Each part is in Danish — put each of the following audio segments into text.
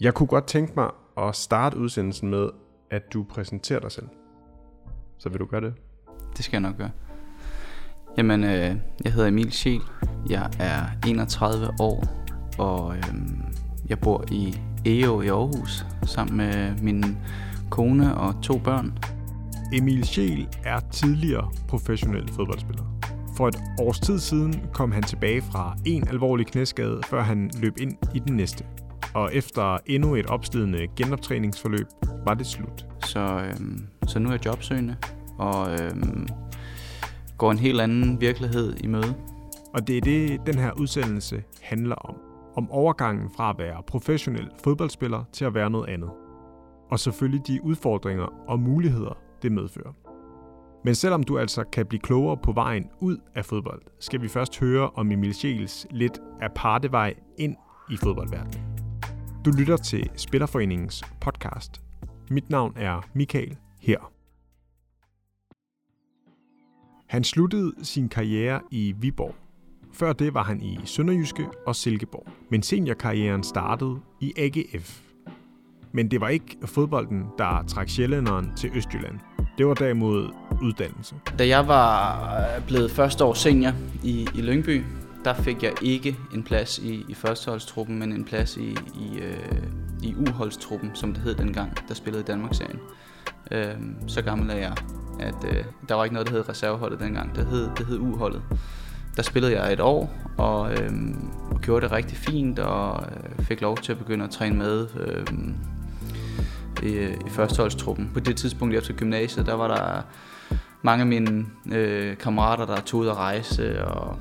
Jeg kunne godt tænke mig at starte udsendelsen med, at du præsenterer dig selv. Så vil du gøre det? Det skal jeg nok gøre. Jamen, øh, jeg hedder Emil Schiel. Jeg er 31 år, og øh, jeg bor i EO i Aarhus sammen med min kone og to børn. Emil Schiel er tidligere professionel fodboldspiller. For et års tid siden kom han tilbage fra en alvorlig knæskade, før han løb ind i den næste. Og efter endnu et opslidende genoptræningsforløb var det slut. Så, øhm, så nu er jeg jobsøgende og øhm, går en helt anden virkelighed i møde. Og det er det, den her udsendelse handler om. Om overgangen fra at være professionel fodboldspiller til at være noget andet. Og selvfølgelig de udfordringer og muligheder, det medfører. Men selvom du altså kan blive klogere på vejen ud af fodbold, skal vi først høre om Emil Schiels lidt aparte vej ind i fodboldverdenen. Du lytter til Spillerforeningens podcast. Mit navn er Michael her. Han sluttede sin karriere i Viborg. Før det var han i Sønderjyske og Silkeborg. Men seniorkarrieren startede i AGF. Men det var ikke fodbolden, der trak sjællænderen til Østjylland. Det var derimod uddannelse. Da jeg var blevet første år senior i, i Lyngby, der fik jeg ikke en plads i, i førsteholdstruppen, men en plads i, i, øh, i uholdstruppen, som det hed dengang, der spillede i Danmarksserien. Øh, så gammel er jeg, at øh, der var ikke noget, der hed reserveholdet dengang. Det hed, det hed uholdet. Der spillede jeg et år, og, øh, og gjorde det rigtig fint, og øh, fik lov til at begynde at træne med øh, i, i førsteholdstruppen. På det tidspunkt efter gymnasiet, der var der mange af mine øh, kammerater, der tog ud at rejse, og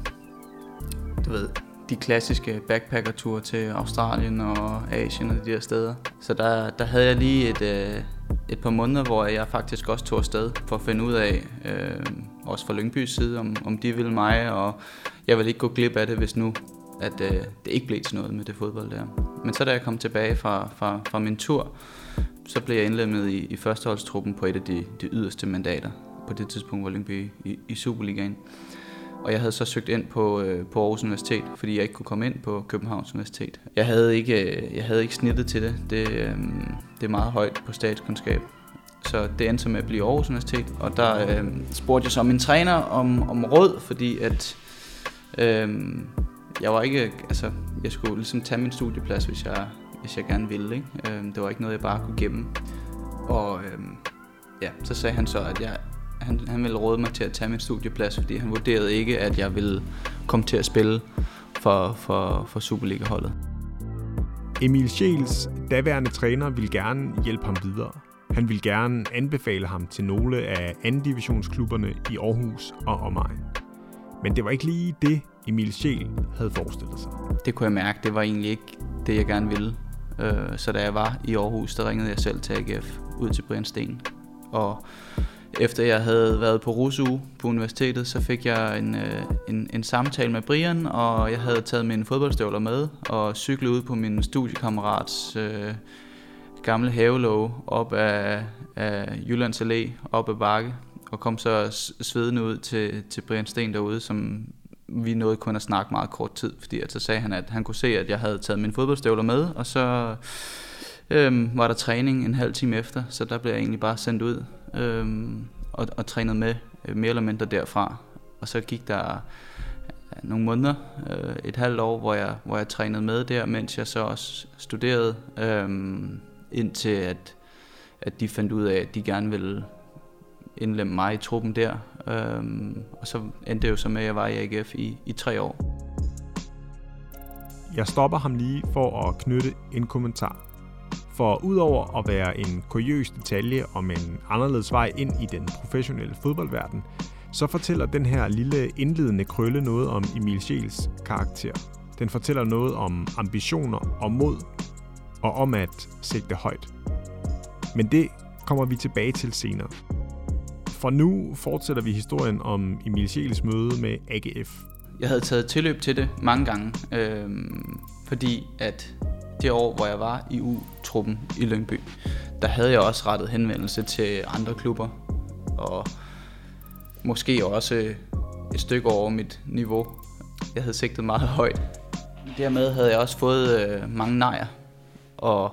du ved, de klassiske backpackerture til Australien og Asien og de der steder. Så der, der havde jeg lige et, øh, et par måneder, hvor jeg faktisk også tog afsted for at finde ud af, øh, også fra Lyngbys side, om, om de ville mig, og jeg ville ikke gå glip af det, hvis nu at øh, det ikke blev til noget med det fodbold der. Men så da jeg kom tilbage fra, fra, fra min tur, så blev jeg indlemmet i, i førsteholdstruppen på et af de, de yderste mandater. På det tidspunkt var Lyngby i, i Superligaen. Og jeg havde så søgt ind på, øh, på Aarhus Universitet, fordi jeg ikke kunne komme ind på Københavns Universitet. Jeg havde ikke, øh, jeg havde ikke snittet til det. Det, øh, det er meget højt på statskundskab. Så det endte med at blive Aarhus Universitet. Og der øh, spurgte jeg så min træner om, om råd, fordi at øh, jeg var ikke, altså, jeg skulle ligesom tage min studieplads, hvis jeg, hvis jeg gerne ville. Ikke? Øh, det var ikke noget, jeg bare kunne gemme. Og øh, ja, så sagde han så, at jeg han, han ville råde mig til at tage min studieplads, fordi han vurderede ikke, at jeg ville komme til at spille for, for, for Superliga-holdet. Emil Scheels daværende træner ville gerne hjælpe ham videre. Han ville gerne anbefale ham til nogle af anden divisionsklubberne i Aarhus og omegn. Men det var ikke lige det, Emil Scheel havde forestillet sig. Det kunne jeg mærke, det var egentlig ikke det, jeg gerne ville. Øh, så da jeg var i Aarhus, der ringede jeg selv til AGF ud til Brian Sten. Og efter jeg havde været på RUSU på universitetet, så fik jeg en, øh, en, en samtale med Brian, og jeg havde taget mine fodboldstøvler med og cyklet ud på min studiekammerats øh, gamle havelåge op af, af Jyllands Allé, op ad bakke, og kom så svedende ud til, til Brian Sten derude, som vi nåede kun at snakke meget kort tid, fordi at så sagde han, at han kunne se, at jeg havde taget mine fodboldstøvler med, og så øhm, var der træning en halv time efter, så der blev jeg egentlig bare sendt ud øhm, og, og trænet med øh, mere eller mindre derfra. Og så gik der nogle måneder, øh, et halvt år, hvor jeg, hvor jeg trænede med der, mens jeg så også studerede, øh, indtil at, at de fandt ud af, at de gerne ville indlemme mig i truppen der. Øh, og så endte det jo så med, at jeg var i AGF i, i tre år. Jeg stopper ham lige for at knytte en kommentar. For udover at være en kuriøs detalje om en anderledes vej ind i den professionelle fodboldverden, så fortæller den her lille indledende krølle noget om Emil Scheels karakter. Den fortæller noget om ambitioner og mod, og om at sigte højt. Men det kommer vi tilbage til senere. For nu fortsætter vi historien om Emil Scheels møde med AGF. Jeg havde taget tilløb til det mange gange, øh, fordi at det år, hvor jeg var i U-truppen i Lyngby, der havde jeg også rettet henvendelse til andre klubber, og måske også et stykke over mit niveau. Jeg havde sigtet meget højt. Dermed havde jeg også fået øh, mange nejer, og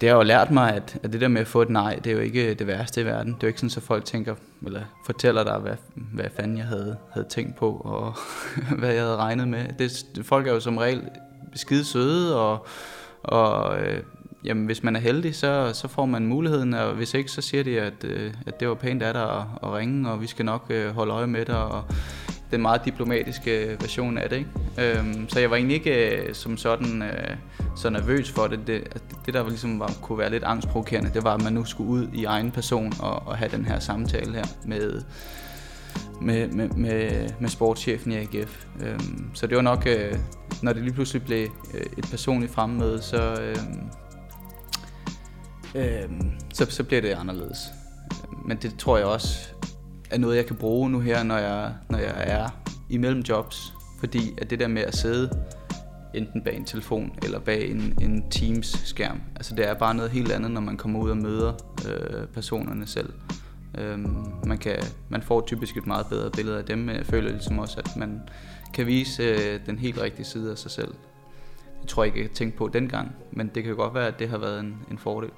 Det har jo lært mig, at, at det der med at få et nej, det er jo ikke det værste i verden. Det er jo ikke sådan, at folk tænker, eller fortæller dig, hvad, hvad fanden jeg havde, havde tænkt på, og hvad jeg havde regnet med. Det, folk er jo som regel skide søde, og, og øh, jamen, hvis man er heldig, så, så får man muligheden, og hvis ikke, så siger de, at, øh, at det var pænt af dig at, at ringe, og vi skal nok øh, holde øje med dig, og den meget diplomatiske øh, version af det. Ikke? Øhm, så jeg var egentlig ikke øh, som sådan øh, så nervøs for det. Det, det, det der ligesom var, kunne være lidt angstprovokerende, det var, at man nu skulle ud i egen person og, og have den her samtale her med, med, med, med, med sportschefen i AGF. Øhm, så det var nok, øh, når det lige pludselig blev øh, et personligt fremmøde, så, øh, øh, så, så bliver det anderledes. Men det tror jeg også er noget, jeg kan bruge nu her, når jeg, når jeg er imellem jobs. Fordi at det der med at sidde enten bag en telefon eller bag en, en Teams-skærm, altså det er bare noget helt andet, når man kommer ud og møder øh, personerne selv. Øhm, man, kan, man får typisk et meget bedre billede af dem, men jeg føler ligesom også, at man kan vise øh, den helt rigtige side af sig selv. Det tror jeg ikke, jeg tænkte på dengang, men det kan godt være, at det har været en, en fordel.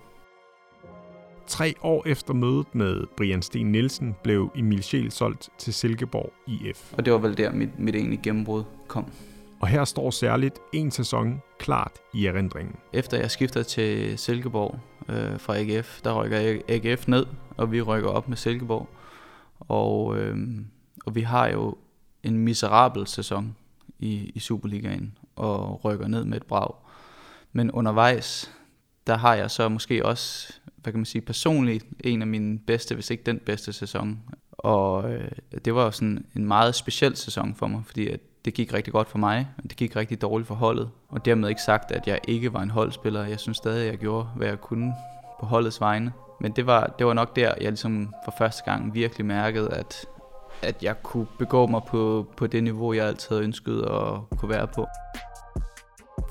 Tre år efter mødet med Brian Sten Nielsen blev Emil Scheel solgt til Silkeborg IF. Og det var vel der, mit, mit egentlige gennembrud kom. Og her står særligt en sæson klart i erindringen. Efter jeg skifter til Silkeborg øh, fra AGF, der rykker AGF ned, og vi rykker op med Silkeborg. Og, øh, og vi har jo en miserabel sæson i, i Superligaen og rykker ned med et brag. Men undervejs, der har jeg så måske også hvad kan man sige, personligt en af mine bedste, hvis ikke den bedste sæson. Og øh, det var sådan en meget speciel sæson for mig, fordi at det gik rigtig godt for mig, og det gik rigtig dårligt for holdet. Og dermed ikke sagt, at jeg ikke var en holdspiller. Jeg synes stadig, at jeg gjorde, hvad jeg kunne på holdets vegne. Men det var, det var nok der, jeg ligesom for første gang virkelig mærkede, at, at jeg kunne begå mig på, på det niveau, jeg altid havde ønsket at kunne være på.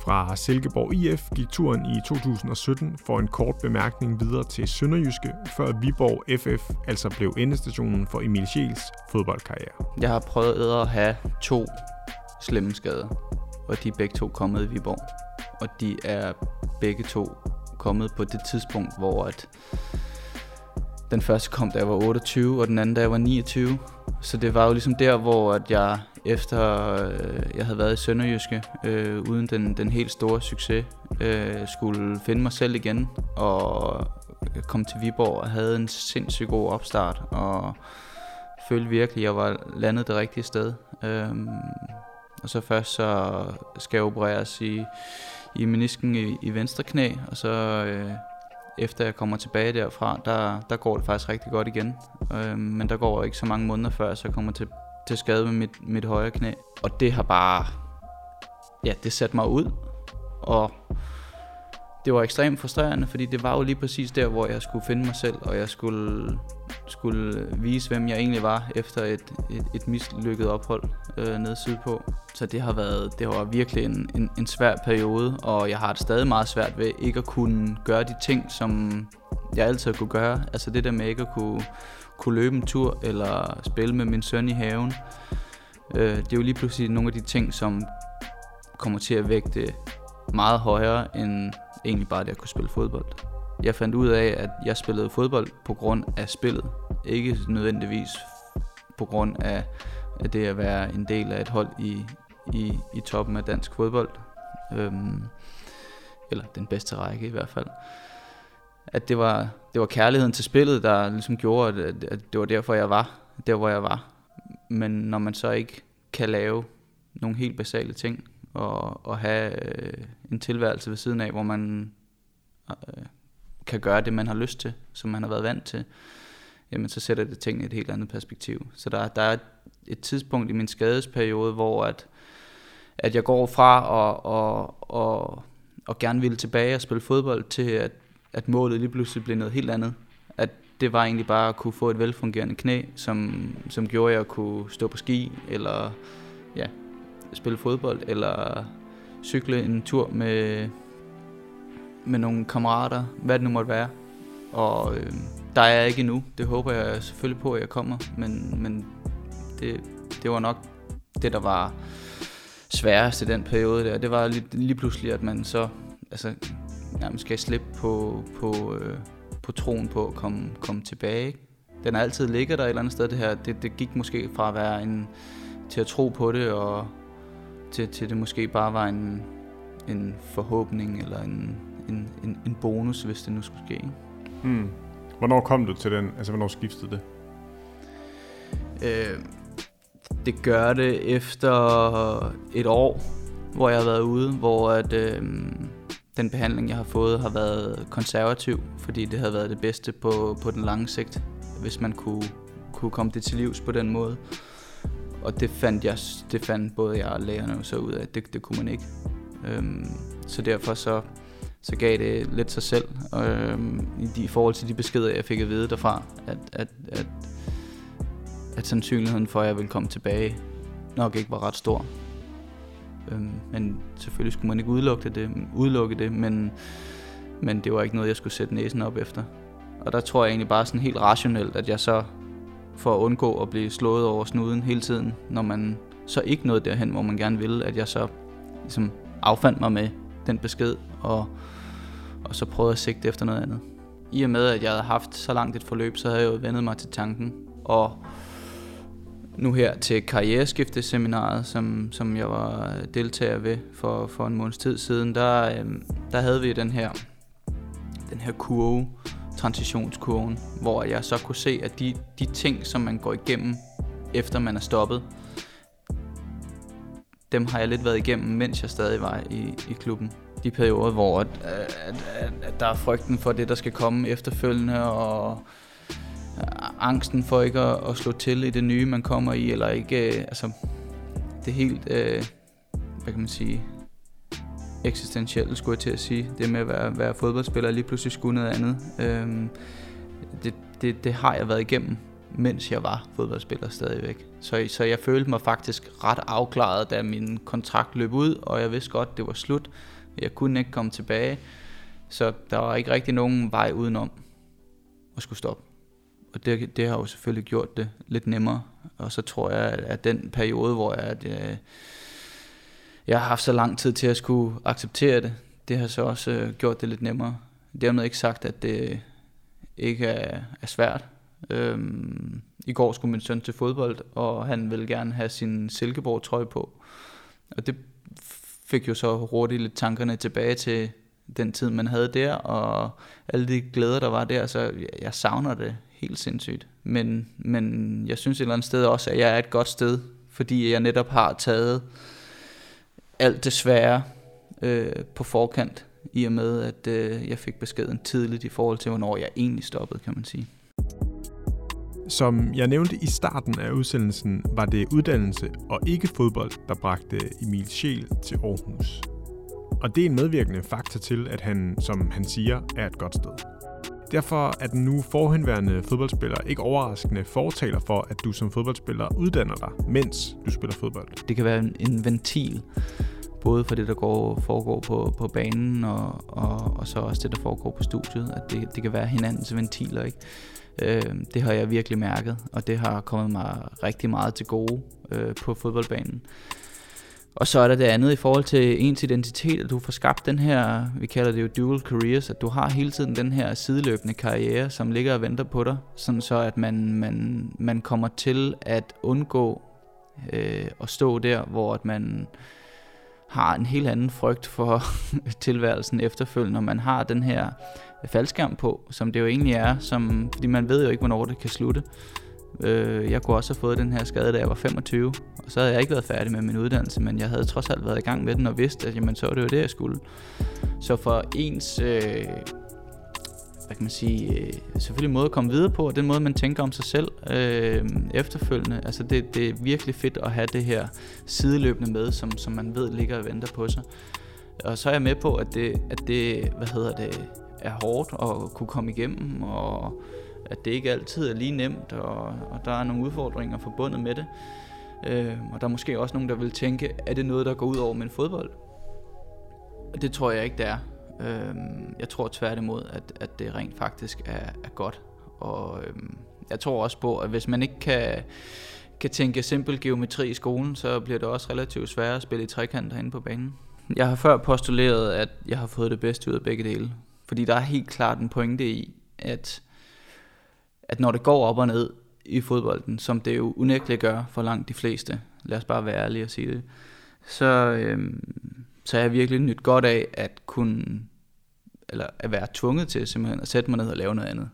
Fra Silkeborg IF gik turen i 2017 for en kort bemærkning videre til Sønderjyske, før Viborg FF altså blev endestationen for Emil Schiels fodboldkarriere. Jeg har prøvet at have to slemme skader, og de er begge to kommet i Viborg. Og de er begge to kommet på det tidspunkt, hvor at den første kom, da jeg var 28, og den anden, da jeg var 29. Så det var jo ligesom der, hvor at jeg efter øh, jeg havde været i Sønderjyske, øh, uden den, den helt store succes, øh, skulle finde mig selv igen, og kom til Viborg og havde en sindssygt god opstart, og følte virkelig, at jeg var landet det rigtige sted. Øh, og så først så skal jeg opereres i, i menisken i, i venstre knæ, og så øh, efter jeg kommer tilbage derfra, der, der går det faktisk rigtig godt igen. Øh, men der går ikke så mange måneder før, så jeg kommer til, til skade med mit, mit højre knæ. Og det har bare, ja, det satte mig ud. Og det var ekstremt frustrerende, fordi det var jo lige præcis der, hvor jeg skulle finde mig selv, og jeg skulle, skulle øh, vise, hvem jeg egentlig var efter et, et, et mislykket ophold øh, nede sydpå. Så det har været, det har været virkelig en, en, en svær periode, og jeg har det stadig meget svært ved ikke at kunne gøre de ting, som jeg altid kunne gøre. Altså det der med ikke at kunne, kunne løbe en tur, eller spille med min søn i haven. Øh, det er jo lige pludselig nogle af de ting, som kommer til at vægte meget højere end egentlig bare det at kunne spille fodbold. Jeg fandt ud af, at jeg spillede fodbold på grund af spillet. Ikke nødvendigvis på grund af, det at være en del af et hold i, i, i toppen af dansk fodbold. Øhm, eller den bedste række i hvert fald. At det var, det var kærligheden til spillet, der ligesom gjorde, at, at det var derfor, jeg var der, hvor jeg var. Men når man så ikke kan lave nogle helt basale ting, og, og have øh, en tilværelse ved siden af, hvor man øh, kan gøre det, man har lyst til, som man har været vant til, jamen så sætter det tingene i et helt andet perspektiv. Så der, der er et tidspunkt i min skadesperiode, hvor at, at jeg går fra og, og, og, og gerne ville tilbage og spille fodbold, til at, at målet lige pludselig blev noget helt andet. At det var egentlig bare at kunne få et velfungerende knæ, som, som gjorde, at jeg kunne stå på ski, eller ja, spille fodbold, eller cykle en tur med, med nogle kammerater, hvad det nu måtte være. Og øh, der er jeg ikke endnu. Det håber jeg selvfølgelig på, at jeg kommer. Men, men det, det var nok det, der var sværest i den periode der. Det var lige, lige pludselig, at man så... Altså, nærmest skal slippe på, på, øh, på troen på at komme, komme tilbage. Ikke? Den har altid ligget der et eller andet sted, det her. Det, det gik måske fra at være en, til at tro på det, og til, til det måske bare var en, en forhåbning, eller en, en, en, en bonus, hvis det nu skulle ske. Ikke? Hmm. Hvornår kom du til den? Altså, hvornår skiftede det? Øh, det gør det efter et år, hvor jeg har været ude, hvor at, øh, den behandling, jeg har fået, har været konservativ, fordi det havde været det bedste på, på den lange sigt, hvis man kunne, kunne komme det til livs på den måde. Og det fandt, jeg, det fandt både jeg og lægerne så ud af, at det, det kunne man ikke. Øhm, så derfor så, så gav det lidt sig selv, øh, i, de, i forhold til de beskeder, jeg fik at vide derfra, at, at, at, at sandsynligheden for, at jeg ville komme tilbage, nok ikke var ret stor. Øh, men selvfølgelig skulle man ikke udelukke det, udelukke det men, men det var ikke noget, jeg skulle sætte næsen op efter. Og der tror jeg egentlig bare sådan helt rationelt, at jeg så for at undgå at blive slået over snuden hele tiden, når man så ikke nåede derhen, hvor man gerne ville, at jeg så ligesom affandt mig med den besked, og, og så prøvede at sigte efter noget andet. I og med, at jeg havde haft så langt et forløb, så havde jeg jo vendet mig til tanken, og nu her til karriereskifteseminaret, som, som jeg var deltager ved for, for en måneds tid siden, der, øhm, der havde vi den her, den her kurve, transitionskurven, hvor jeg så kunne se, at de, de ting, som man går igennem, efter man er stoppet, dem har jeg lidt været igennem, mens jeg stadig var i, i klubben. De perioder, hvor at, at, at, at der er frygten for det, der skal komme efterfølgende, og øh, angsten for ikke at, at slå til i det nye, man kommer i, eller ikke, øh, altså, det helt, øh, hvad kan man sige, eksistentielt, skulle jeg til at sige. Det med at være, være fodboldspiller lige pludselig skulle noget andet. Øh, det, det, det har jeg været igennem, mens jeg var fodboldspiller stadigvæk. Så, så jeg følte mig faktisk ret afklaret, da min kontrakt løb ud, og jeg vidste godt, det var slut. Jeg kunne ikke komme tilbage, så der var ikke rigtig nogen vej udenom at skulle stoppe og det, det har jo selvfølgelig gjort det lidt nemmere. Og så tror jeg, at den periode, hvor jeg, at, øh, jeg har haft så lang tid til at skulle acceptere det, det har så også øh, gjort det lidt nemmere. Dermed ikke sagt, at det ikke er, er svært. Øhm, I går skulle min søn til fodbold, og han ville gerne have sin Silkeborg-trøje på. Og det fik jo så hurtigt lidt tankerne tilbage til den tid, man havde der, og alle de glæder, der var der, så jeg savner det helt sindssygt. Men, men jeg synes et eller andet sted også, at jeg er et godt sted, fordi jeg netop har taget alt det svære øh, på forkant, i og med, at øh, jeg fik beskeden tidligt i forhold til, hvornår jeg egentlig stoppede, kan man sige. Som jeg nævnte i starten af udsendelsen, var det uddannelse og ikke fodbold, der bragte Emil Scheel til Aarhus. Og det er en medvirkende faktor til, at han, som han siger, er et godt sted. Derfor er den nu forhenværende fodboldspiller ikke overraskende fortaler for, at du som fodboldspiller uddanner dig, mens du spiller fodbold. Det kan være en, en ventil, både for det, der går, foregår på, på banen, og, og, og så også det, der foregår på studiet. At det, det kan være hinandens ventiler, ikke? Øh, det har jeg virkelig mærket, og det har kommet mig rigtig meget til gode øh, på fodboldbanen. Og så er der det andet i forhold til ens identitet, at du får skabt den her, vi kalder det jo dual careers, at du har hele tiden den her sideløbende karriere, som ligger og venter på dig, sådan så at man, man, man kommer til at undgå øh, at stå der, hvor at man har en helt anden frygt for tilværelsen efterfølgende, når man har den her faldskærm på, som det jo egentlig er, som, fordi man ved jo ikke, hvornår det kan slutte. Øh, jeg kunne også have fået den her skade, da jeg var 25, og så havde jeg ikke været færdig med min uddannelse, men jeg havde trods alt været i gang med den og vidste, at jamen, så var det jo det, jeg skulle. Så for ens, øh, hvad kan man sige, øh, selvfølgelig måde at komme videre på, og den måde, man tænker om sig selv øh, efterfølgende, altså det, det er virkelig fedt at have det her sideløbende med, som, som man ved ligger og venter på sig. Og så er jeg med på, at det, at det hvad hedder det, er hårdt at kunne komme igennem, og at det ikke altid er lige nemt, og, og der er nogle udfordringer forbundet med det. Øh, og der er måske også nogen, der vil tænke, er det noget, der går ud over min fodbold? Og det tror jeg ikke, det er. Øh, jeg tror tværtimod, at, at det rent faktisk er, er godt. Og øh, jeg tror også på, at hvis man ikke kan, kan tænke simpel geometri i skolen, så bliver det også relativt svært at spille i trekant herinde på banen. Jeg har før postuleret, at jeg har fået det bedste ud af begge dele. Fordi der er helt klart en pointe i, at, at når det går op og ned i fodbolden, som det jo unægteligt gør for langt de fleste, lad os bare være ærlige og sige det, så, øh, så er jeg virkelig nyt godt af at kunne, eller at være tvunget til simpelthen at sætte mig ned og lave noget andet.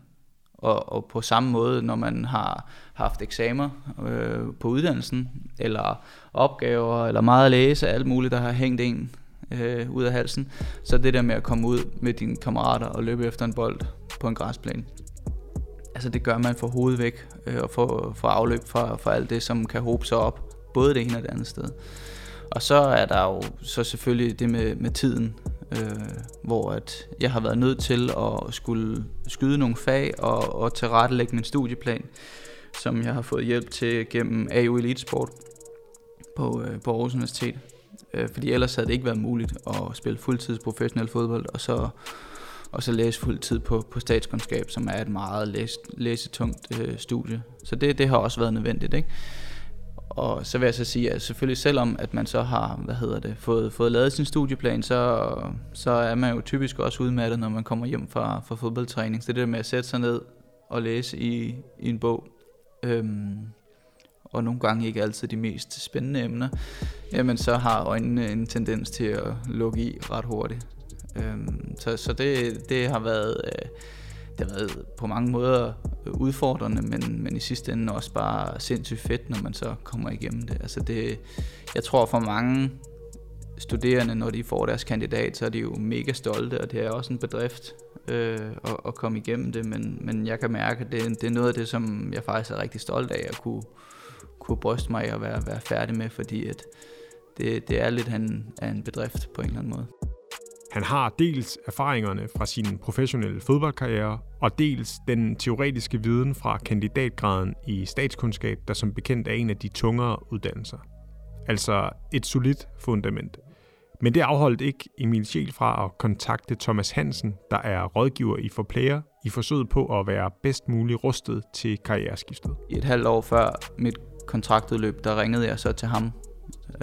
Og, og på samme måde, når man har haft eksamener øh, på uddannelsen, eller opgaver, eller meget at læse, alt muligt, der har hængt en øh, ud af halsen, så det der med at komme ud med dine kammerater og løbe efter en bold på en græsplæne, altså det gør man for hovedet væk, øh, og for, for afløb for, for alt det, som kan håbe sig op, både det ene og det andet sted. Og så er der jo så selvfølgelig det med, med tiden, øh, hvor at jeg har været nødt til at skulle skyde nogle fag og, og tilrettelægge min studieplan, som jeg har fået hjælp til gennem AU Elite Sport på, øh, på Aarhus Universitet. Øh, fordi ellers havde det ikke været muligt at spille fuldtids professionel fodbold, og så, og så læse fuldtid på, på statskundskab, som er et meget læs, læsetungt øh, studie. Så det, det har også været nødvendigt, ikke? Og så vil jeg så sige, at selvfølgelig selvom at man så har, hvad hedder det, fået, fået lavet sin studieplan, så, så er man jo typisk også udmattet, når man kommer hjem fra, fra fodboldtræning. Så det der med at sætte sig ned og læse i, i en bog, øhm, og nogle gange ikke altid de mest spændende emner, jamen så har øjnene en tendens til at lukke i ret hurtigt. Øhm, så så det, det har været... Øh, det har været på mange måder udfordrende, men, men i sidste ende også bare sindssygt fedt, når man så kommer igennem det. Altså det jeg tror for mange studerende, når de får deres kandidat, så er de jo mega stolte, og det er også en bedrift øh, at, at komme igennem det, men, men jeg kan mærke, at det, det er noget af det, som jeg faktisk er rigtig stolt af at kunne, kunne bryste mig af at være, være færdig med, fordi at det, det er lidt en, af en bedrift på en eller anden måde. Han har dels erfaringerne fra sin professionelle fodboldkarriere, og dels den teoretiske viden fra kandidatgraden i statskundskab, der som bekendt er en af de tungere uddannelser. Altså et solidt fundament. Men det afholdt ikke Emil Schiel fra at kontakte Thomas Hansen, der er rådgiver i Forplayer, i forsøget på at være bedst muligt rustet til karriereskiftet. I et halvt år før mit kontraktudløb, der ringede jeg så til ham.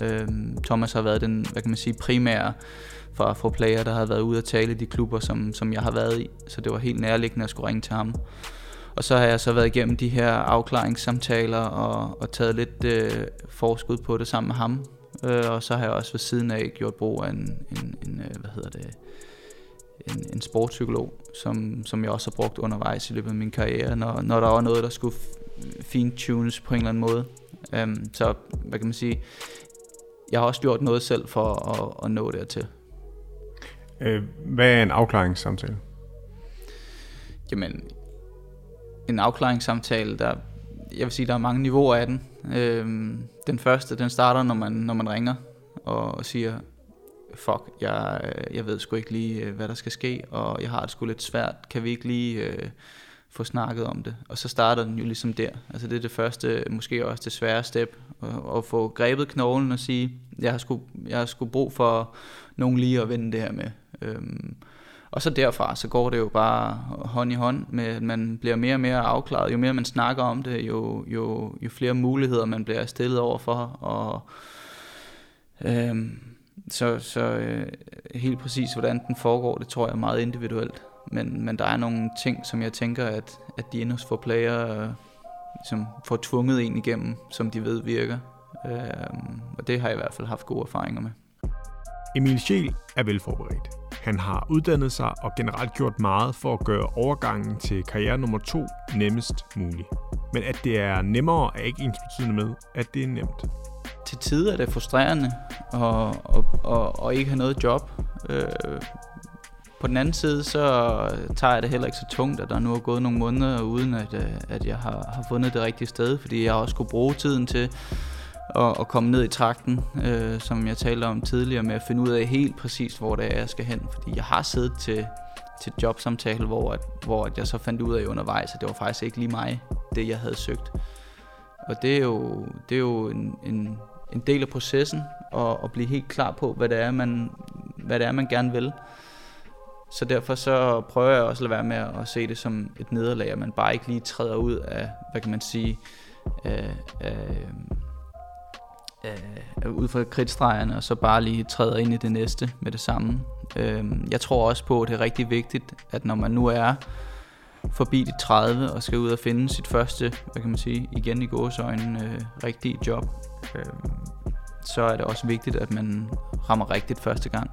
Øh, Thomas har været den, hvad kan man sige, primære fra, fra player, der har været ude at tale i de klubber, som, som jeg har været i. Så det var helt nærliggende at skulle ringe til ham. Og så har jeg så været igennem de her afklaringssamtaler og, og taget lidt øh, forskud på det sammen med ham. Øh, og så har jeg også ved siden af gjort brug af en, en, en øh, hvad hedder det, en, en sportspsykolog, som, som jeg også har brugt undervejs i løbet af min karriere, når, når der var noget, der skulle fine-tunes på en eller anden måde. Um, så hvad kan man sige, jeg har også gjort noget selv for at, at nå dertil. Øh, hvad er en afklaringssamtale? Jamen, en afklaringssamtale, der, jeg vil sige, der er mange niveauer af den. Øhm, den første, den starter, når man, når man ringer og siger, fuck, jeg, jeg ved sgu ikke lige, øh, hvad der skal ske, og jeg har det sgu lidt svært. Kan vi ikke lige øh, få snakket om det? Og så starter den jo ligesom der. Altså det er det første, måske også det svære step, at, at få grebet knoglen og sige, jeg har sgu, jeg har sgu brug for nogen lige at vende det her med. Øhm, og så derfra, så går det jo bare hånd i hånd med, at man bliver mere og mere afklaret. Jo mere man snakker om det, jo, jo, jo flere muligheder man bliver stillet over for. Og, øhm, så så øh, helt præcis, hvordan den foregår, det tror jeg er meget individuelt. Men, men der er nogle ting, som jeg tænker, at, at de endnu får player øh, som får tvunget en igennem, som de ved virker. Øhm, og det har jeg i hvert fald haft gode erfaringer med. Emil Schiel er velforberedt. Han har uddannet sig og generelt gjort meget for at gøre overgangen til karriere nummer to nemmest mulig. Men at det er nemmere er ikke ens betydende med, at det er nemt. Til tider er det frustrerende at, at, at, at ikke have noget job. Øh, på den anden side, så tager jeg det heller ikke så tungt, at der nu er gået nogle måneder, uden at, øh, at jeg har, har fundet det rigtige sted, fordi jeg også skulle bruge tiden til at, at komme ned i trakten, øh, som jeg talte om tidligere, med at finde ud af helt præcist, hvor det er, jeg skal hen. Fordi jeg har siddet til, til jobsamtale, hvor, at, hvor at jeg så fandt ud af undervejs, at det var faktisk ikke lige mig, det jeg havde søgt. Og det er jo, det er jo en, en, en del af processen, at, at blive helt klar på, hvad det er, man, hvad det er, man gerne vil. Så derfor så prøver jeg også at lade være med at se det som et nederlag, at man bare ikke lige træder ud af, hvad kan man sige, af, af, øh, ud fra kridtstregerne, og så bare lige træder ind i det næste med det samme. Øh, jeg tror også på, at det er rigtig vigtigt, at når man nu er forbi de 30 og skal ud og finde sit første, hvad kan man sige, igen i gåsøjne, øh, rigtige job, øh, så er det også vigtigt, at man rammer rigtigt første gang.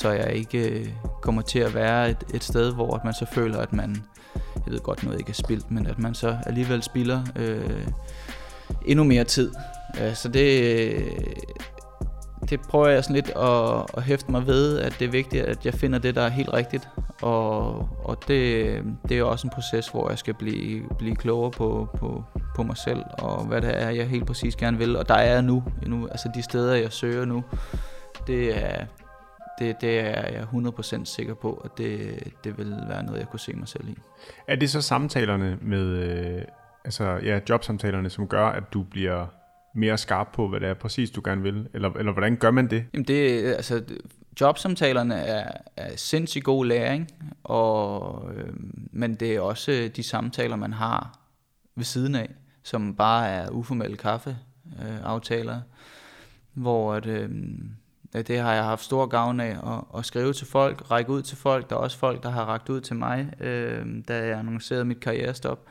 Så jeg ikke øh, kommer til at være et, et sted, hvor man så føler, at man, jeg ved godt noget ikke er spildt, men at man så alligevel spilder øh, endnu mere tid. Så det, øh, det prøver jeg sådan lidt at, at hæfte mig ved, at det er vigtigt, at jeg finder det, der er helt rigtigt. Og, og det, det er også en proces, hvor jeg skal blive, blive klogere på, på, på mig selv, og hvad det er, jeg helt præcis gerne vil. Og der er jeg nu, nu altså de steder, jeg søger nu, det er, det, det er jeg 100% sikker på, at det, det vil være noget, jeg kunne se mig selv i. Er det så samtalerne med, øh, altså ja, jobsamtalerne, som gør, at du bliver mere skarp på, hvad det er præcis, du gerne vil? Eller, eller hvordan gør man det? Jamen det, altså, jobsamtalerne er, er sindssygt god læring, og, øh, men det er også de samtaler, man har ved siden af, som bare er uformelle kaffeaftaler, øh, hvor at, øh, det har jeg haft stor gavn af at, at skrive til folk, række ud til folk. Der er også folk, der har rækket ud til mig, øh, da jeg annoncerede mit karrierestop.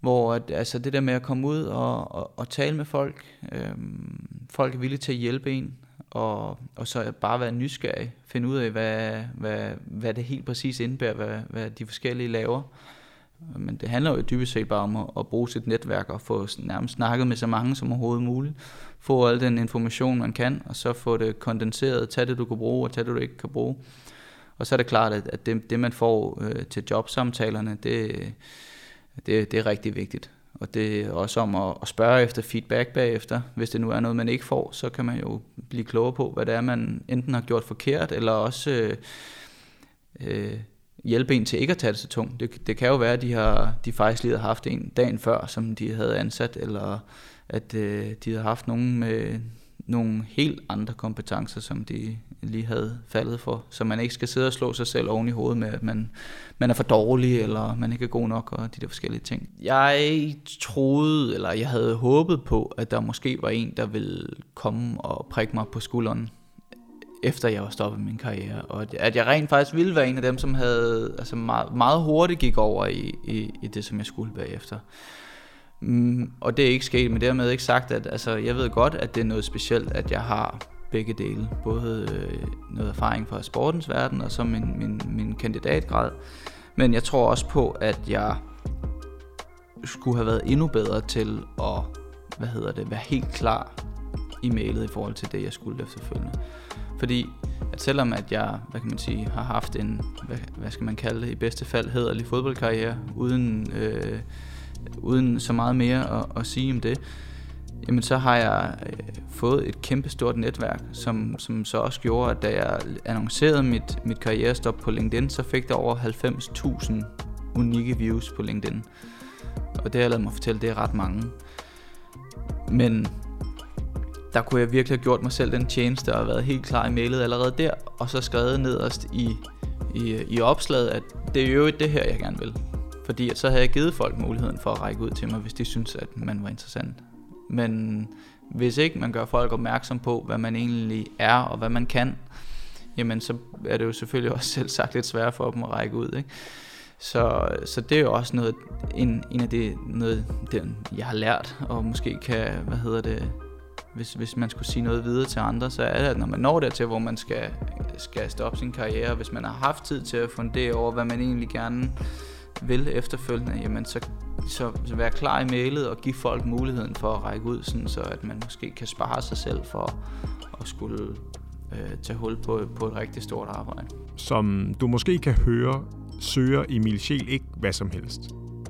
Hvor at, altså det der med at komme ud og, og, og tale med folk, øh, folk er villige til at hjælpe en, og, og så bare være nysgerrig, finde ud af, hvad, hvad, hvad det helt præcis indebærer, hvad, hvad de forskellige laver. Men det handler jo dybest set bare om at, at bruge sit netværk og få nærmest snakket med så mange som overhovedet muligt. Få al den information, man kan, og så få det kondenseret, tage det, du kan bruge, og tage det, du ikke kan bruge. Og så er det klart, at det, det man får øh, til jobsamtalerne, det, det, det er rigtig vigtigt. Og det er også om at, at spørge efter feedback bagefter. Hvis det nu er noget, man ikke får, så kan man jo blive klogere på, hvad det er, man enten har gjort forkert, eller også øh, øh, hjælpe en til ikke at tage det så tungt. Det, det kan jo være, at de, har, de faktisk lige har haft en dagen før, som de havde ansat, eller at øh, de havde haft nogen med nogle helt andre kompetencer, som de lige havde faldet for. Så man ikke skal sidde og slå sig selv oven i hovedet med, at man, man er for dårlig, eller man ikke er god nok, og de der forskellige ting. Jeg troede, eller jeg havde håbet på, at der måske var en, der ville komme og prikke mig på skulderen, efter jeg var stoppet min karriere. Og at jeg rent faktisk ville være en af dem, som havde altså meget, meget hurtigt gik over i, i, i det, som jeg skulle bagefter. Mm, og det er ikke sket, men dermed ikke sagt, at altså, jeg ved godt, at det er noget specielt, at jeg har begge dele. Både øh, noget erfaring fra sportens verden, og så min, min, min kandidatgrad. Men jeg tror også på, at jeg skulle have været endnu bedre til at hvad hedder det, være helt klar i mailet i forhold til det, jeg skulle efterfølgende. Fordi at selvom at jeg, hvad kan man sige, har haft en, hvad, hvad skal man kalde det, i bedste fald hederlig fodboldkarriere, uden øh, uden så meget mere at, at sige om det, jamen så har jeg øh, fået et kæmpestort netværk, som, som så også gjorde, at da jeg annoncerede mit, mit karrierestop på LinkedIn, så fik der over 90.000 unikke views på LinkedIn. Og det har jeg lavet mig fortælle, det er ret mange. Men der kunne jeg virkelig have gjort mig selv den tjeneste og været helt klar i mailet allerede der, og så skrevet nederst i, i, i opslaget, at det er jo det her, jeg gerne vil. Fordi så havde jeg givet folk muligheden for at række ud til mig, hvis de synes, at man var interessant. Men hvis ikke man gør folk opmærksom på, hvad man egentlig er og hvad man kan, jamen så er det jo selvfølgelig også selv sagt lidt svært for dem at række ud. Ikke? Så, så det er jo også noget, en, en af det, noget, det, jeg har lært, og måske kan, hvad hedder det, hvis, hvis man skulle sige noget videre til andre, så er det, at når man når dertil, hvor man skal, skal stoppe sin karriere, hvis man har haft tid til at fundere over, hvad man egentlig gerne vil efterfølgende, jamen så, så, så være klar i mailet og give folk muligheden for at række ud, sådan så at man måske kan spare sig selv for at skulle øh, tage hul på, på et rigtig stort arbejde. Som du måske kan høre, søger Emil Schiel ikke hvad som helst.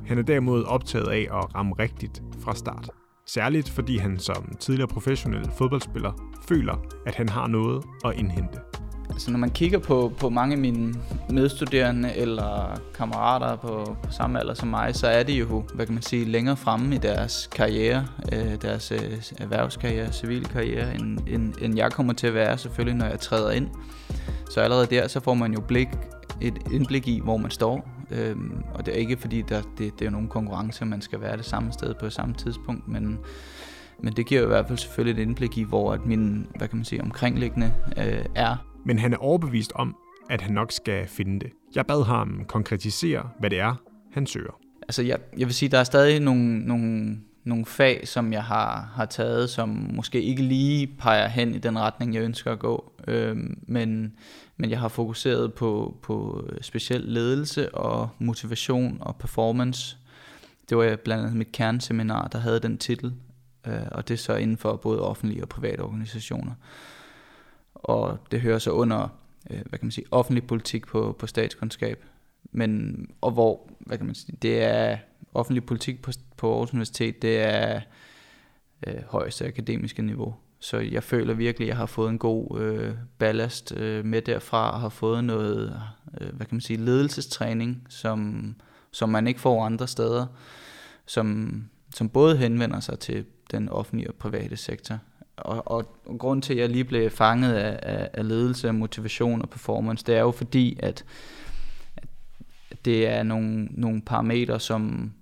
Han er derimod optaget af at ramme rigtigt fra start. Særligt fordi han som tidligere professionel fodboldspiller føler, at han har noget at indhente. Altså når man kigger på, på mange af mine medstuderende eller kammerater på, på samme alder som mig, så er de jo, hvad kan man sige, længere fremme i deres karriere, øh, deres øh, erhvervskarriere, civilkarriere, end, end, end jeg kommer til at være selvfølgelig, når jeg træder ind. Så allerede der, så får man jo blik, et indblik i, hvor man står. Øhm, og det er ikke fordi, der, det, det er nogen konkurrence, man skal være det samme sted på samme tidspunkt, men men det giver i hvert fald selvfølgelig et indblik i, hvor at min, hvad kan man sige, omkringliggende øh, er. Men han er overbevist om, at han nok skal finde det. Jeg bad ham konkretisere, hvad det er, han søger. Altså, jeg, jeg vil sige, der er stadig nogle, nogle, nogle fag, som jeg har, har taget, som måske ikke lige peger hen i den retning, jeg ønsker at gå. Øh, men, men jeg har fokuseret på, på speciel ledelse og motivation og performance. Det var blandt andet mit kerneseminar, der havde den titel, øh, og det er så inden for både offentlige og private organisationer. Og det hører så under, øh, hvad kan man sige, offentlig politik på, på statskundskab. Men, og hvor, hvad kan man sige, det er offentlig politik på, på Aarhus Universitet, det er øh, højeste akademiske niveau. Så jeg føler virkelig, at jeg har fået en god øh, ballast øh, med derfra, og har fået noget, øh, hvad kan man sige, ledelsestræning, som, som man ikke får andre steder, som, som både henvender sig til den offentlige og private sektor. Og, og, og grund til, at jeg lige blev fanget af, af, af ledelse, motivation og performance, det er jo fordi, at, at det er nogle, nogle parametre, som,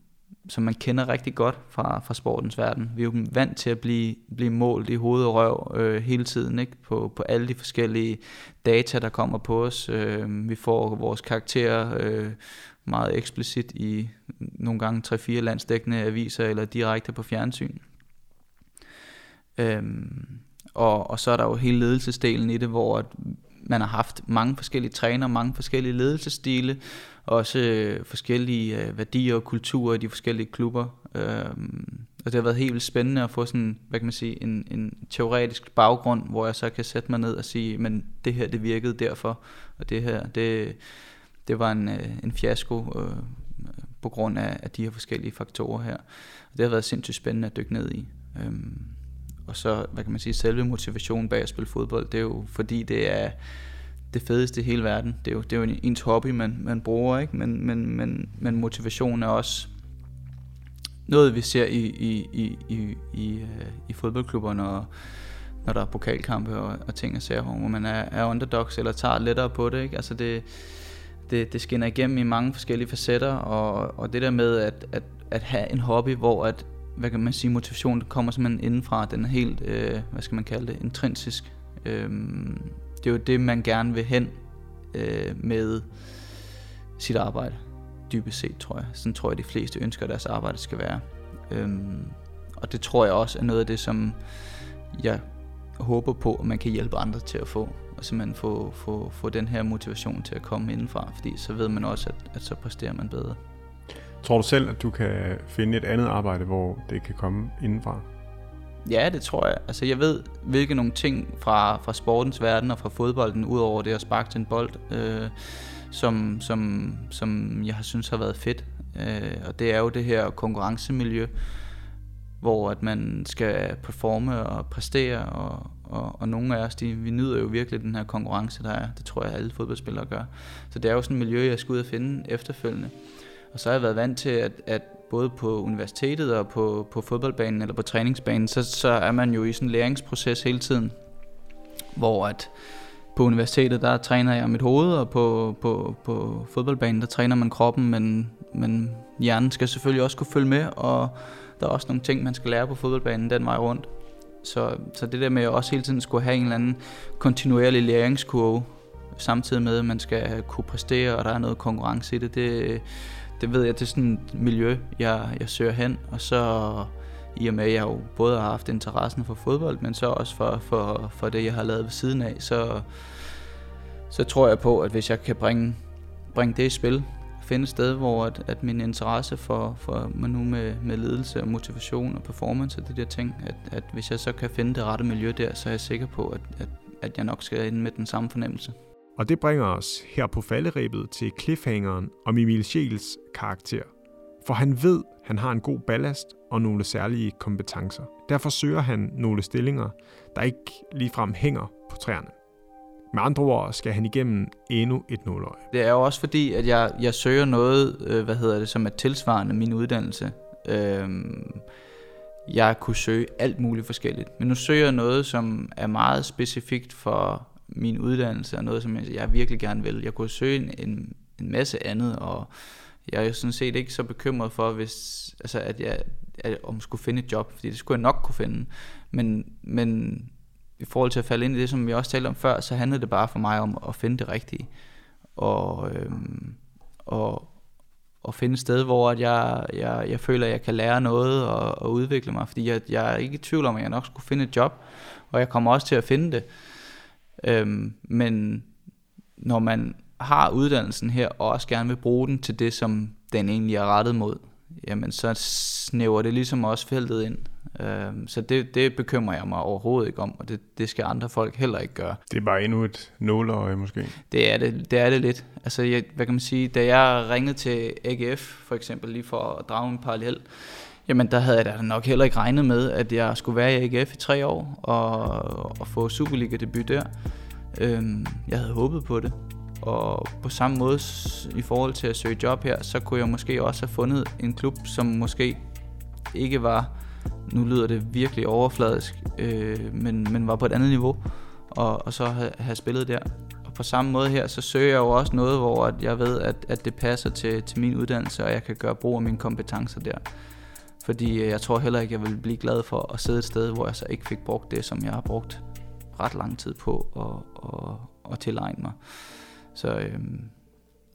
som man kender rigtig godt fra, fra sportens verden. Vi er jo vant til at blive, blive målt i hoved og røv øh, hele tiden ikke? På, på alle de forskellige data, der kommer på os. Øh, vi får vores karakterer øh, meget eksplicit i nogle gange 3-4 landsdækkende aviser eller direkte på fjernsyn. Øh, og, og så er der jo hele ledelsesdelen i det, hvor at man har haft mange forskellige træner, mange forskellige ledelsesstile, også øh, forskellige øh, værdier og kulturer i de forskellige klubber. Øh, og det har været helt vildt spændende at få sådan, hvad kan man sige, en, en teoretisk baggrund, hvor jeg så kan sætte mig ned og sige, men det her, det virkede derfor, og det her, det, det var en, øh, en fiasko øh, på grund af, af de her forskellige faktorer her. Og det har været sindssygt spændende at dykke ned i. Øh, og så, hvad kan man sige, selve motivationen bag at spille fodbold, det er jo fordi det er det fedeste i hele verden. Det er jo, det er jo ens hobby, man, man bruger, ikke? Men, men, men, men motivation er også noget, vi ser i, i, i, i, i, øh, i fodboldklubber, når, når der er pokalkampe og, og ting og sager, hvor man er, er underdogs eller tager lettere på det. Ikke? Altså det, det, det skinner igennem i mange forskellige facetter, og, og det der med at, at, at have en hobby, hvor at, hvad kan man sige, motivation kommer simpelthen indenfra, den er helt, øh, hvad skal man kalde det, intrinsisk. Øhm, det er jo det, man gerne vil hen øh, med sit arbejde, dybest set, tror jeg. Sådan tror jeg, de fleste ønsker, at deres arbejde skal være. Øhm, og det tror jeg også er noget af det, som jeg håber på, at man kan hjælpe andre til at få. Og simpelthen få, få, få den her motivation til at komme indenfra, fordi så ved man også, at, at så præsterer man bedre. Tror du selv, at du kan finde et andet arbejde, hvor det kan komme indenfra? Ja, det tror jeg. Altså, jeg ved, hvilke nogle ting fra, fra sportens verden og fra fodbolden, udover det at sparke til en bold, øh, som, som, som jeg har synes har været fedt. Øh, og det er jo det her konkurrencemiljø, hvor at man skal performe og præstere, og, og, og nogle af os, de, vi nyder jo virkelig den her konkurrence, der er. Det tror jeg, alle fodboldspillere gør. Så det er jo sådan et miljø, jeg skal ud og finde efterfølgende. Og så har jeg været vant til, at, at både på universitetet og på, på fodboldbanen eller på træningsbanen, så, så er man jo i sådan en læringsproces hele tiden, hvor at på universitetet, der træner jeg mit hoved, og på, på, på fodboldbanen, der træner man kroppen, men, men hjernen skal selvfølgelig også kunne følge med, og der er også nogle ting, man skal lære på fodboldbanen den vej rundt. Så, så det der med at også hele tiden skulle have en eller anden kontinuerlig læringskurve, samtidig med, at man skal kunne præstere, og der er noget konkurrence i det, det, det ved jeg, det er sådan et miljø, jeg, jeg søger hen, og så i og med, at jeg jo både har haft interessen for fodbold, men så også for, for, for det, jeg har lavet ved siden af, så, så tror jeg på, at hvis jeg kan bringe, bringe det i spil, finde et sted, hvor at, at min interesse for, for mig nu med, med ledelse og motivation og performance og de der ting, at, at hvis jeg så kan finde det rette miljø der, så er jeg sikker på, at, at, at jeg nok skal ind med den samme fornemmelse. Og det bringer os her på falderæbet til cliffhangeren om Emil Schiels karakter. For han ved, han har en god ballast og nogle særlige kompetencer. Derfor søger han nogle stillinger, der ikke ligefrem hænger på træerne. Med andre ord skal han igennem endnu et nåløje. Det er jo også fordi, at jeg, jeg søger noget, øh, hvad hedder det, som er tilsvarende min uddannelse. Øh, jeg kunne søge alt muligt forskelligt. Men nu søger jeg noget, som er meget specifikt for min uddannelse, er noget, som jeg, jeg virkelig gerne vil. Jeg kunne søge en, en, en masse andet, og jeg er jo sådan set ikke så bekymret for, hvis, altså, at jeg at, om skulle finde et job, fordi det skulle jeg nok kunne finde. Men, men i forhold til at falde ind i det, som vi også talte om før, så handlede det bare for mig om at finde det rigtige. Og, øhm, og, og finde et sted, hvor at jeg, jeg, jeg føler, at jeg kan lære noget og, og udvikle mig. Fordi jeg, jeg er ikke i tvivl om, at jeg nok skulle finde et job, og jeg kommer også til at finde det. Øhm, men når man har uddannelsen her, og også gerne vil bruge den til det, som den egentlig er rettet mod, jamen så snæver det ligesom også feltet ind. Øhm, så det, det bekymrer jeg mig overhovedet ikke om, og det, det skal andre folk heller ikke gøre. Det er bare endnu et nåleøje måske? Det er det, det, er det lidt. Altså, jeg, hvad kan man sige, da jeg ringede til AGF for eksempel, lige for at drage en parallel, jamen der havde jeg da nok heller ikke regnet med, at jeg skulle være i AGF i tre år og, og få Superliga-debut der. Øhm, jeg havde håbet på det, og på samme måde i forhold til at søge job her, så kunne jeg måske også have fundet en klub, som måske ikke var, nu lyder det virkelig overfladisk, øh, men, men var på et andet niveau, og, og så have, have spillet der. Og på samme måde her, så søger jeg jo også noget, hvor at jeg ved, at, at det passer til, til min uddannelse, og jeg kan gøre brug af mine kompetencer der. Fordi øh, jeg tror heller ikke, jeg vil blive glad for at sidde et sted, hvor jeg så ikke fik brugt det, som jeg har brugt ret lang tid på at, at, at tilegne mig. Så, øhm,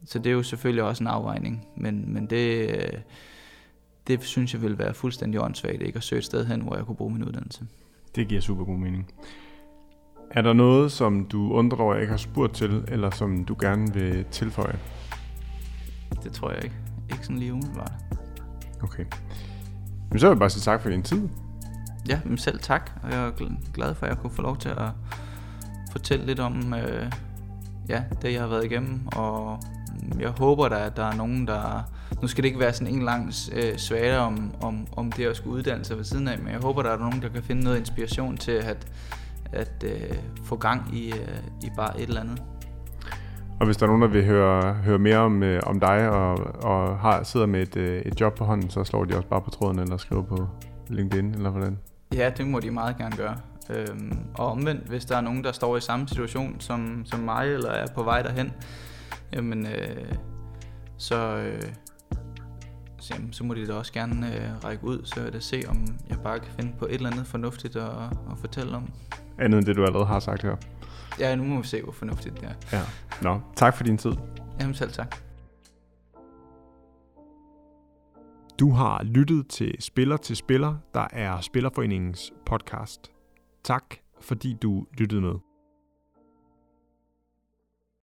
så det er jo selvfølgelig også en afvejning, men, men det, øh, det synes jeg vil være fuldstændig åndssvagt, ikke at søge et sted hen, hvor jeg kunne bruge min uddannelse. Det giver super god mening. Er der noget, som du undrer over, jeg ikke har spurgt til, eller som du gerne vil tilføje? Det tror jeg ikke. Ikke sådan lige umiddelbart. Okay. Men så vil jeg bare sige tak for din tid. Ja, men selv tak. Og jeg er glad for, at jeg kunne få lov til at fortælle lidt om, øh, ja, det jeg har været igennem, og mm, jeg håber da, at der er nogen, der... Nu skal det ikke være sådan en lang øh, svage om, om, om det at skulle uddanne sig ved siden af, men jeg håber, der er nogen, der kan finde noget inspiration til at, at øh, få gang i, øh, i bare et eller andet. Og hvis der er nogen, der vil høre, høre mere om, øh, om dig og, og har, sidder med et, øh, et job på hånden, så slår de også bare på tråden eller skriver på LinkedIn, eller hvordan? Ja, det må de meget gerne gøre. Øhm, og omvendt, hvis der er nogen, der står i samme situation som, som mig, eller er på vej derhen, jamen, øh, så, øh, så, jamen, så må de da også gerne øh, række ud, så jeg da se, om jeg bare kan finde på et eller andet fornuftigt at, at fortælle om. Andet end det, du allerede har sagt her. Ja, nu må vi se, hvor fornuftigt det er. Ja. Nå, tak for din tid. Jamen selv tak. Du har lyttet til Spiller til Spiller, der er Spillerforeningens podcast. Tak fordi du lyttede med.